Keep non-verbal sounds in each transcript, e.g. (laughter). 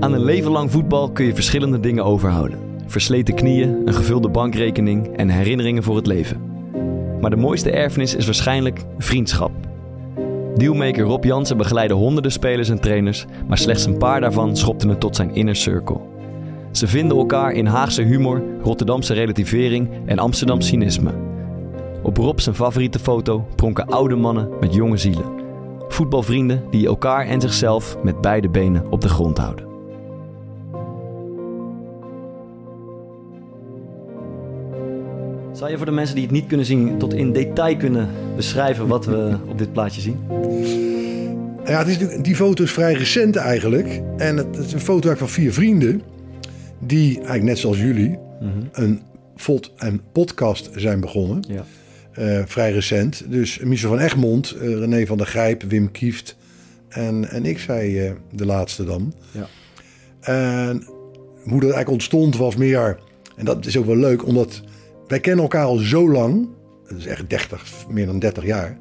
Aan een leven lang voetbal kun je verschillende dingen overhouden. Versleten knieën, een gevulde bankrekening en herinneringen voor het leven. Maar de mooiste erfenis is waarschijnlijk vriendschap. Dealmaker Rob Jansen begeleidde honderden spelers en trainers, maar slechts een paar daarvan schopten het tot zijn inner circle. Ze vinden elkaar in Haagse humor, Rotterdamse relativering en Amsterdam cynisme. Op Rob zijn favoriete foto pronken oude mannen met jonge zielen. Voetbalvrienden die elkaar en zichzelf met beide benen op de grond houden. Zou je voor de mensen die het niet kunnen zien tot in detail kunnen beschrijven wat we op dit plaatje zien? Ja, het is, die foto is vrij recent eigenlijk. En het, is een foto van vier vrienden. Die, eigenlijk net zoals jullie, een vod en podcast zijn begonnen. Ja. Eh, vrij recent. Dus Michel van Egmond, eh, René van der Grijp, Wim Kieft en, en ik zei eh, de laatste dan. Ja. En hoe dat eigenlijk ontstond was meer, en dat is ook wel leuk, omdat wij kennen elkaar al zo lang. Dat is echt 30, meer dan 30 jaar.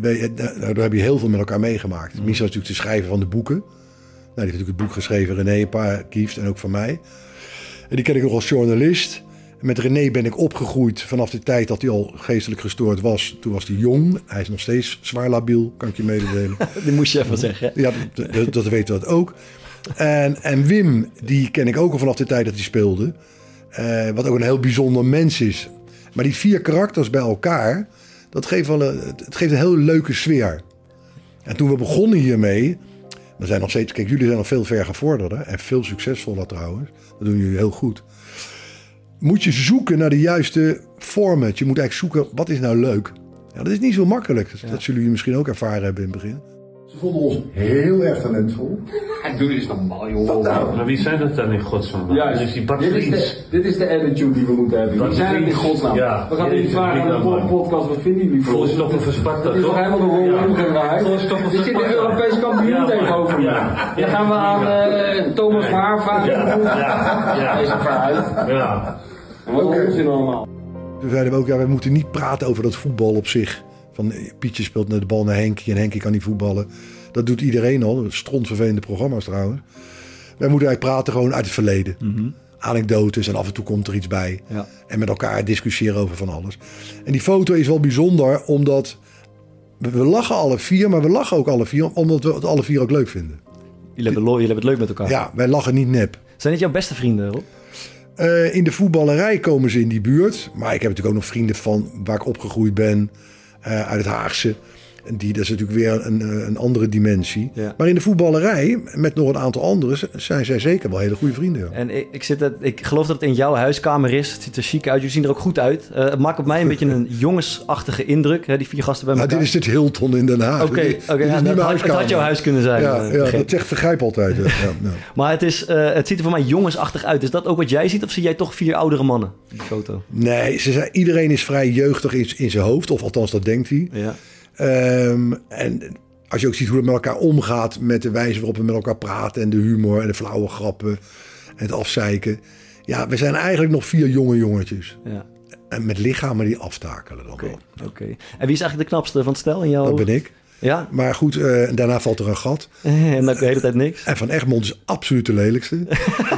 Wij- Daar daar heb je heel veel met elkaar meegemaakt. Michel is natuurlijk de schrijver van de boeken. Nou, die heeft natuurlijk het boek geschreven, René, een paar Kieft en ook van mij. En die ken ik nog als journalist. Met René ben ik opgegroeid vanaf de tijd dat hij al geestelijk gestoord was. Toen was hij jong. Hij is nog steeds zwaar labiel, kan ik je mededelen. (laughs) Die moest je even zeggen. ja, dat, dat, dat weten we dat ook. En, en Wim, die ken ik ook al vanaf de tijd dat hij speelde. Eh, wat ook een heel bijzonder mens is. Maar die vier karakters bij elkaar, dat geeft wel een, het geeft een heel leuke sfeer. En toen we begonnen hiermee, we zijn nog steeds, kijk, jullie zijn nog veel ver gevorderder en veel succesvoller trouwens. Dat doen jullie heel goed. Moet je zoeken naar de juiste format. Je moet eigenlijk zoeken, wat is nou leuk? Ja, dat is niet zo makkelijk. Dat, dat zullen jullie misschien ook ervaren hebben in het begin. Ze vonden ons heel erg talentvol. Doe eens normaal, joh. Wat nou? Maar wie zijn dat dan in godsnaam? Ja, dus die dit, is de, dit is de attitude die we moeten hebben. Wie zijn het in godsnaam? Ja. We gaan Jezus, niet vragen aan de podcast, wat vinden jullie voor ons? Volstoppen versparta, Dat is toch toch? helemaal de rol Ja. omgedraaid? Er zit een. Europees kampioen Ja, tegenover me. ja. Dan gaan we aan eh, Thomas Verhaar vragen. Ja, ja, ja. Hij is er vooruit. Ja. En wat een onzin allemaal. Toen zeiden we ook, ja, we moeten niet praten over dat voetbal op zich. Van eh, Pietje speelt naar de bal naar Henkie en Henkie kan niet voetballen. Dat doet iedereen al. Strontvervelende programma's trouwens. Wij moeten eigenlijk praten gewoon uit het verleden. Anekdotes en af en toe komt er iets bij. Ja. En met elkaar discussiëren over van alles. En die foto is wel bijzonder omdat we, we lachen alle vier, maar we lachen ook alle vier omdat we het alle vier ook leuk vinden. Jullie hebben, jullie hebben het leuk met elkaar. Ja, wij lachen niet nep. Zijn dit jouw beste vrienden, Rob? Eh, in de voetballerij komen ze in die buurt. Maar ik heb natuurlijk ook nog vrienden van waar ik opgegroeid ben. Eh, uit het Haagse. Die, dat is natuurlijk weer een, eh, een andere dimensie. Ja. Maar in de voetballerij, met nog een aantal anderen, zijn zij zeker wel hele goede vrienden. En ik, ik, zit het, ik geloof dat het in jouw huiskamer is. Het ziet er chic uit. Jullie zien er ook goed uit. Eh, het maakt op mij een beetje een (laughs) jongensachtige indruk. Hè, die vier gasten bij Nou, elkaar. dit is het Hilton in Den Haag. Oké, Dit- dit ja, dat had, het had jouw huis kunnen zijn. Ja, eh, ja dat zegt Vergrijp altijd. ja. (laughs) Maar het, is, het ziet er voor mij jongensachtig uit. Is dat ook wat jij ziet? Of zie jij toch vier oudere mannen die foto? Nee, ze zijn, iedereen is vrij jeugdig in, in zijn hoofd. Of althans, dat denkt hij. Ja. Ehm, en als je ook ziet hoe het met elkaar omgaat, met de wijze waarop we met elkaar praten en de humor en de flauwe grappen en het afzeiken. Ja, we zijn eigenlijk nog vier jonge jongetjes. ja. En met lichamen die aftakelen dan wel. Oké. En wie is eigenlijk de knapste van het stel in jouw Dat ben ik. Ja? Maar goed, eh, daarna valt er een gat. (laughs) En dan de hele tijd niks? En Van Egmond is absoluut de lelijkste.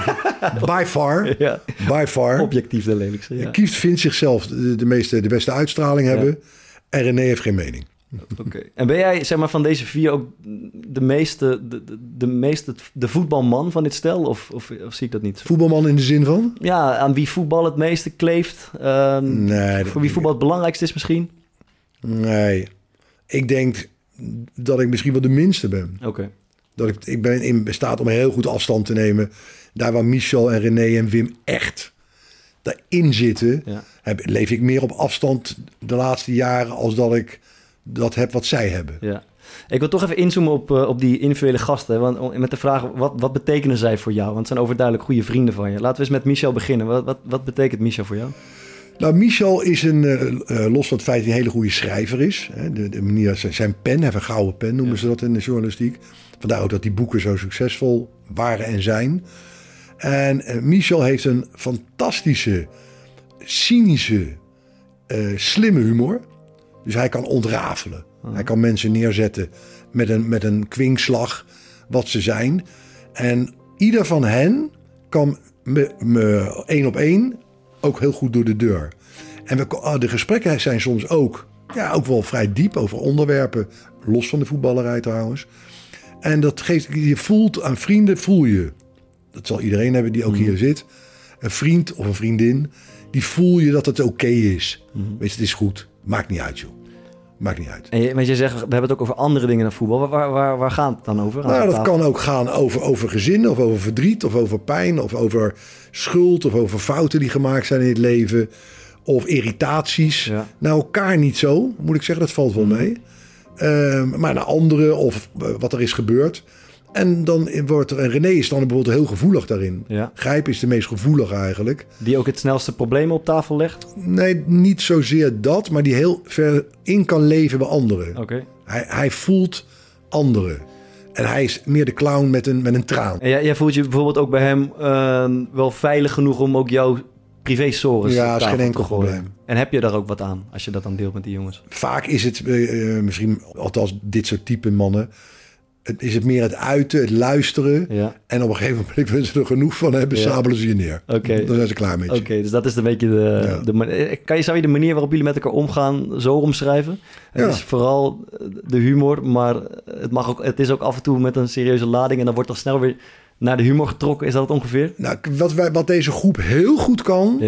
(laughs) By far. Ja. By far. Objectief de lelijkste, ja. Kieft vindt zichzelf de, de, meeste, de beste uitstraling hebben. En René heeft geen mening. (laughs) Oké. En ben jij, zeg maar, van deze vier ook de meeste, de, de, de meeste, de voetbalman van dit stel? Of, of, of zie ik dat niet? Voetbalman in de zin van? Ja, aan wie voetbal het meeste kleeft? Ehm, Nee, voor wie voetbal het belangrijkste is misschien? Nee. Ik denk dat ik misschien wel de minste ben. Oké. Dat ik, ik ben in staat om heel goed afstand te nemen. Daar waar Michel en René en Wim echt daarin zitten, Ja. heb, leef ik meer op afstand de laatste jaren als dat ik dat heb wat zij hebben. Ja. Ik wil toch even inzoomen op, eh, op die individuele gasten. Want, met de vraag, wat, wat betekenen zij voor jou? Want het zijn overduidelijk goede vrienden van je. Laten we eens met Michel beginnen. Wat, wat, wat betekent Michel voor jou? Nou, Michel is een, eh, eh, los van het feit dat hij een hele goede schrijver is. Hè, de, de manier, zijn, zijn pen, hij heeft een gouden pen noemen ze dat in de journalistiek. Vandaar ook dat die boeken zo succesvol waren en zijn. En Michel heeft een fantastische, cynische, slimme humor. Dus hij kan ontrafelen. Hij kan mensen neerzetten met een, met een kwinkslag wat ze zijn. En ieder van hen kan me, me één op één ook heel goed door de deur. En we, ah, de gesprekken zijn soms ook, ja, ook wel vrij diep over onderwerpen. Los van de voetballerij trouwens. En dat geeft, je voelt aan vrienden, voel je. Dat zal iedereen hebben die ook hier zit. Een vriend of een vriendin, die voel je dat het oké is. Weet je, het is goed. Maakt niet uit, joh. Maakt niet uit. En je, want je zegt, we hebben het ook over andere dingen dan voetbal. Waar, waar, waar, gaat het dan over? Nou, dat tafel? kan ook gaan over, over gezinnen, of over verdriet, of over pijn, of over schuld, of over fouten die gemaakt zijn in het leven, of irritaties. Ja. Naar elkaar niet zo, moet ik zeggen, dat valt wel mee. Ehm, maar naar anderen, of eh, wat er is gebeurd. En dan wordt er, en René is dan bijvoorbeeld heel gevoelig daarin. Ja. Grijp is de meest gevoelig eigenlijk. Die ook het snelste problemen op tafel legt? Nee, niet zozeer dat, maar die heel ver in kan leven bij anderen. Oké. Hij, hij voelt anderen. En hij is meer de clown met een, met een traan. En jij, jij voelt je bijvoorbeeld ook bij hem eh, wel veilig genoeg om ook jouw privé-sores Ja, op is tafel geen enkel te gooien? probleem. En heb je daar ook wat aan als je dat dan deelt met die jongens? Vaak is het eh, eh, misschien, althans dit soort type mannen, het, is het meer het uiten, het luisteren. Ja. En op een gegeven moment, (laughs) willen ze er genoeg van hebben, Ja. sabelen ze je neer. Oké. Dan zijn ze klaar met je. Oké, dus dat is een beetje de, Ja. de eh, Kan je, zou je de manier waarop jullie met elkaar omgaan zo omschrijven? Het Ja. is vooral eh, de humor, maar het, mag ook, het is ook af en toe met een serieuze lading... en dan wordt er snel weer naar de humor getrokken. Is dat het ongeveer? Nou, wat, wij, wat deze groep heel goed kan,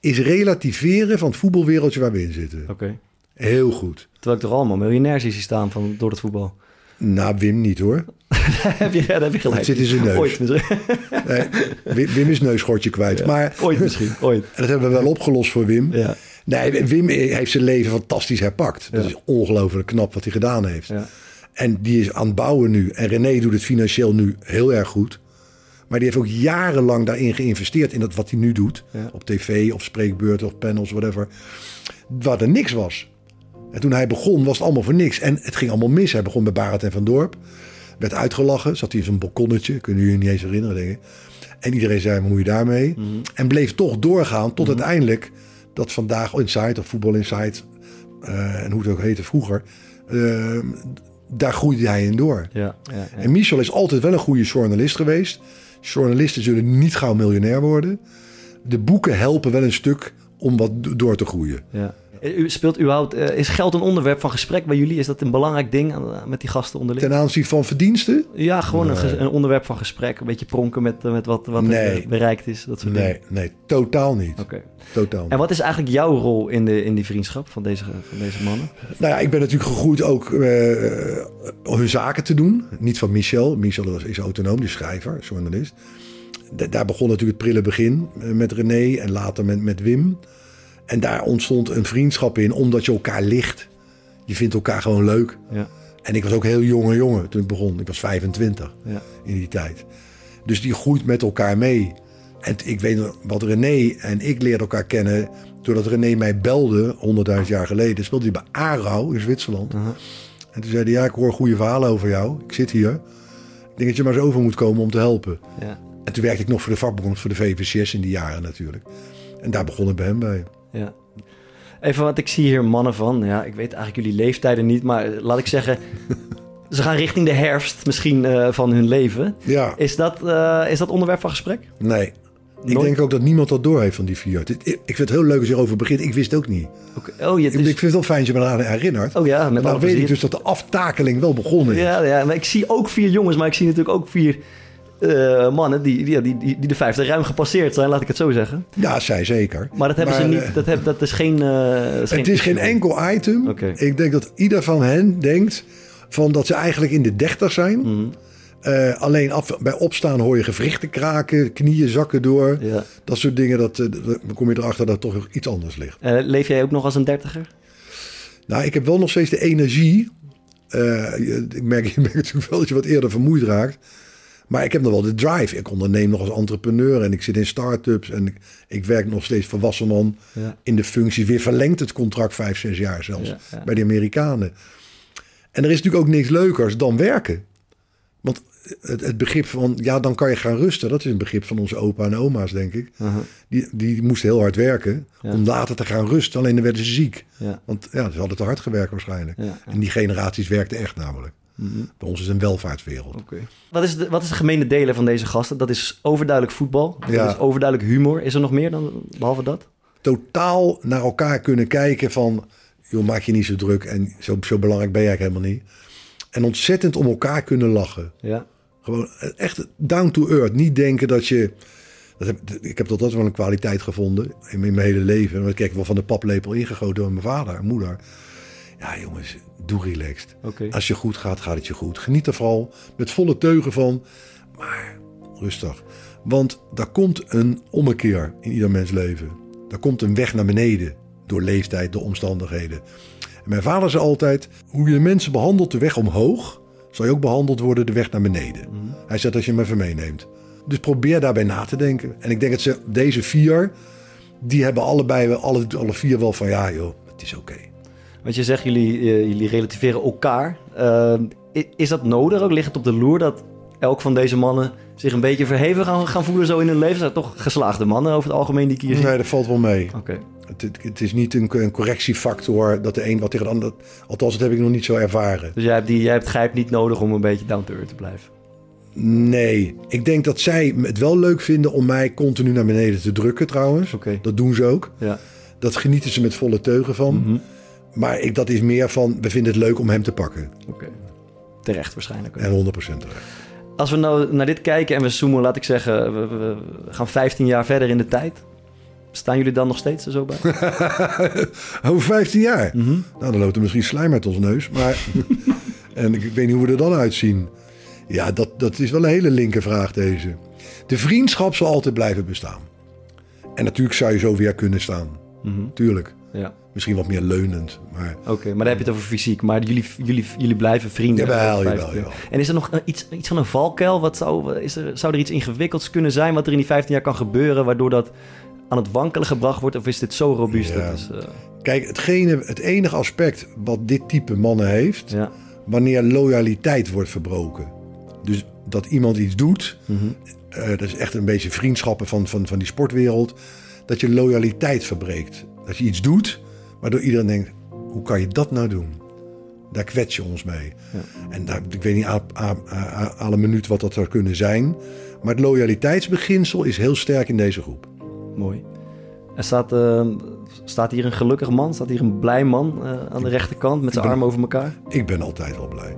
is relativeren van het voetbalwereldje waar we in zitten. oké. Heel goed. Terwijl ik toch allemaal miljonairs zie staan van, door het voetbal. Nou, Wim niet hoor. (laughs) heb je, ja, daar heb je gelijk. Het zit in zijn neus. Ooit misschien. (laughs) Nee, Wim, is neusgortje kwijt. Maar, Ooit misschien, ooit. en dat hebben we wel opgelost voor Wim. Ja. Nee, Wim heeft zijn leven fantastisch herpakt. Dat is ongelooflijk knap wat hij gedaan heeft. Ja. En die is aan het bouwen nu. En René doet het financieel nu heel erg goed. Maar die heeft ook jarenlang daarin geïnvesteerd in dat wat hij nu doet. Op tv of spreekbeurten of panels, whatever. Waar er niks was. En toen hij begon was het allemaal voor niks. En het ging allemaal mis. Hij begon bij Barend en Van Dorp. Werd uitgelachen. Zat hij in zo'n balkonnetje. Kunnen jullie niet eens herinneren. En iedereen zei, moet je daarmee? En bleef toch doorgaan tot uiteindelijk... dat vandaag Inside of Voetbal Inside... eh, en hoe het ook heette vroeger... eh, daar groeide hij in door. Ja, ja, ja. En Michel is altijd wel een goede journalist geweest. Journalisten zullen niet gauw miljonair worden. De boeken helpen wel een stuk om wat do- door te groeien. ja. U speelt überhaupt, eh, is geld een onderwerp van gesprek bij jullie? Is dat een belangrijk ding eh, met die gasten onderling? Ten aanzien van verdiensten? Ja, gewoon een, een onderwerp van gesprek. Een beetje pronken met, eh, met wat, wat er, Nee. eh, bereikt is. Dat soort Nee, dingen. nee, totaal niet. Oké. Totaal niet. En wat is eigenlijk jouw rol in, de, in die vriendschap van deze, van deze mannen? Nou ja, ik ben natuurlijk gegroeid ook eh, hun zaken te doen. Niet van Michel. Michel is- is autonoom, die schrijver, journalist. Da- daar begon natuurlijk het prille begin eh, met René en later met, met Wim. En daar ontstond een vriendschap in, omdat je elkaar ligt. Je vindt elkaar gewoon leuk. Ja, En ik was ook heel jonge jongen toen ik begon. Ik was 25 ja, in die tijd. Dus die groeit met elkaar mee. En ik weet wat René en ik leerden elkaar kennen... doordat René mij belde, 100.000 jaar geleden... speelde hij bij Aarau in Zwitserland. En toen zei hij, ja, ik hoor goede verhalen over jou. Ik zit hier. Ik denk dat je maar eens over moet komen om te helpen. ja, En toen werkte ik nog voor de vakbond, voor de VVCS in die jaren natuurlijk. En daar begon ik bij hem bij. Ja. Even wat ik zie hier mannen van. Ja, ik weet eigenlijk jullie leeftijden niet, maar laat ik zeggen... (laughs) Ze gaan richting de herfst misschien eh, van hun leven. Ja, Is dat, eh, is dat onderwerp van gesprek? nee. Ik denk ook dat niemand dat doorheeft van die vier. Ik vind het heel leuk als je erover begint. Ik wist het ook niet. Oh, je, Ik, het ik vind het wel fijn dat je me eraan herinnert. oh ja, met Maar dan weet ik dus dat de aftakeling wel begonnen is. Ja, ja, maar ik zie ook vier jongens, maar ik zie natuurlijk ook vier eh, mannen die, die, die, die, de vijfde ruim gepasseerd zijn, laat ik het zo zeggen. Ja, zij zeker. Maar dat hebben ze niet, eh, dat, heb, dat is geen... eh, is het is geen enkel item. Ik denk dat ieder van hen denkt van dat ze eigenlijk in de dertig zijn. Mhm. Alleen af, bij opstaan hoor je gewrichten kraken, knieën zakken door. Ja. Dat soort dingen, dat, dan kom je erachter dat toch iets anders ligt. Leef jij ook nog als een dertiger? Nou, ik heb wel nog steeds de energie ik merk, (laughs) je merkt natuurlijk wel dat je wat eerder vermoeid raakt. Maar ik heb nog wel de drive. Ik onderneem nog als entrepreneur en ik zit in start-ups. En ik, ik werk nog steeds volwassen man Ja. in de functie. Weer verlengd het contract vijf, zes jaar zelfs Ja, ja. bij de Amerikanen. En er is natuurlijk ook niks leukers dan werken. Want het, het begrip van, ja, dan kan je gaan rusten. Dat is een begrip van onze opa en oma's, denk ik. Die, die moesten heel hard werken om later te gaan rusten. Alleen dan werden ze ziek. Want ja, ze hadden te hard gewerkt waarschijnlijk. En die generaties werkten echt namelijk. Mhm. Bij ons is het een welvaartswereld. Oké. Wat, is de, wat is de gemene delen van deze gasten? Dat is overduidelijk voetbal. Dat Ja. is overduidelijk humor. Is er nog meer dan behalve dat? Totaal naar elkaar kunnen kijken van... joh, maak je niet zo druk en zo, zo belangrijk ben jij eigenlijk helemaal niet. En ontzettend om elkaar kunnen lachen. Ja. Gewoon echt down to earth. Niet denken dat je... Dat heb, ik heb dat altijd wel een kwaliteit gevonden in mijn hele leven. Want ik heb wel van de paplepel ingegoten door mijn vader en moeder. Ja jongens, doe relaxed. Als je goed gaat, gaat het je goed. Geniet er vooral met volle teugen van. Maar rustig. Want daar komt een ommekeer in ieder mens leven. Daar komt een weg naar beneden. Door leeftijd, door omstandigheden. En mijn vader zei altijd: hoe je mensen behandelt de weg omhoog, zal je ook behandeld worden de weg naar beneden. Hij zegt als je hem even meeneemt. Dus probeer daarbij na te denken. En ik denk dat ze, deze vier, die hebben allebei, alle, alle vier wel van ja joh, het is oké. Want je zegt, jullie, eh, jullie relativeren elkaar. Eh, is dat nodig ook? Ligt het op de loer dat elk van deze mannen zich een beetje verheven gaan, gaan voelen zo in hun leven? Zijn toch geslaagde mannen over het algemeen die ik hier? Nee, dat valt wel mee. Oké. Het, het, het is niet een, een correctiefactor dat de een wat tegen de ander. Althans, dat heb ik nog niet zo ervaren. Dus jij hebt, die, jij hebt grijp niet nodig om een beetje down to earth te blijven. Nee, ik denk dat zij het wel leuk vinden om mij continu naar beneden te drukken trouwens. Dat doen ze ook. Ja. Dat genieten ze met volle teugen van. Mhm. Maar ik, dat is meer van, we vinden het leuk om hem te pakken. Oké. Terecht waarschijnlijk. ook. En 100% terecht. Als we nou naar dit kijken en we zoomen, laat ik zeggen, we, gaan 15 jaar verder in de tijd. Staan jullie dan nog steeds er zo bij? (laughs) Over 15 jaar. Mhm. Nou, dan loopt er misschien slijm uit ons neus. Maar (laughs) en ik, ik weet niet hoe we er dan uitzien. Ja, dat, dat is wel een hele linker vraag deze. De vriendschap zal altijd blijven bestaan. En natuurlijk zou je zo weer kunnen staan. Mhm. Tuurlijk. Ja. Misschien wat meer leunend. Maar Oké, maar dan heb je het over fysiek. Maar jullie, jullie, jullie blijven vrienden. Jawel, over jawel, 15 jaar. jawel. En is er nog iets, iets van een valkuil? Wat zou, is er, zou er iets ingewikkelds kunnen zijn wat er in die 15 jaar kan gebeuren... waardoor dat aan het wankelen gebracht wordt? Of is dit zo robuust? Ja. Is, eh, kijk, hetgene, het enige aspect wat dit type mannen heeft... ja. wanneer loyaliteit wordt verbroken. Dus dat iemand iets doet, Mhm. eh, dat is echt een beetje vriendschappen van, van, van die sportwereld, dat je loyaliteit verbreekt. Dat je iets doet, waardoor iedereen denkt, hoe kan je dat nou doen? Daar kwets je ons mee. Ja. En daar, ik weet niet een minuut wat dat zou kunnen zijn. Maar het loyaliteitsbeginsel is heel sterk in deze groep. Mooi. Er staat, eh, staat hier een gelukkig man, staat hier een blij man eh, aan de rechterkant met zijn ben- armen over elkaar. Ik ben altijd wel blij.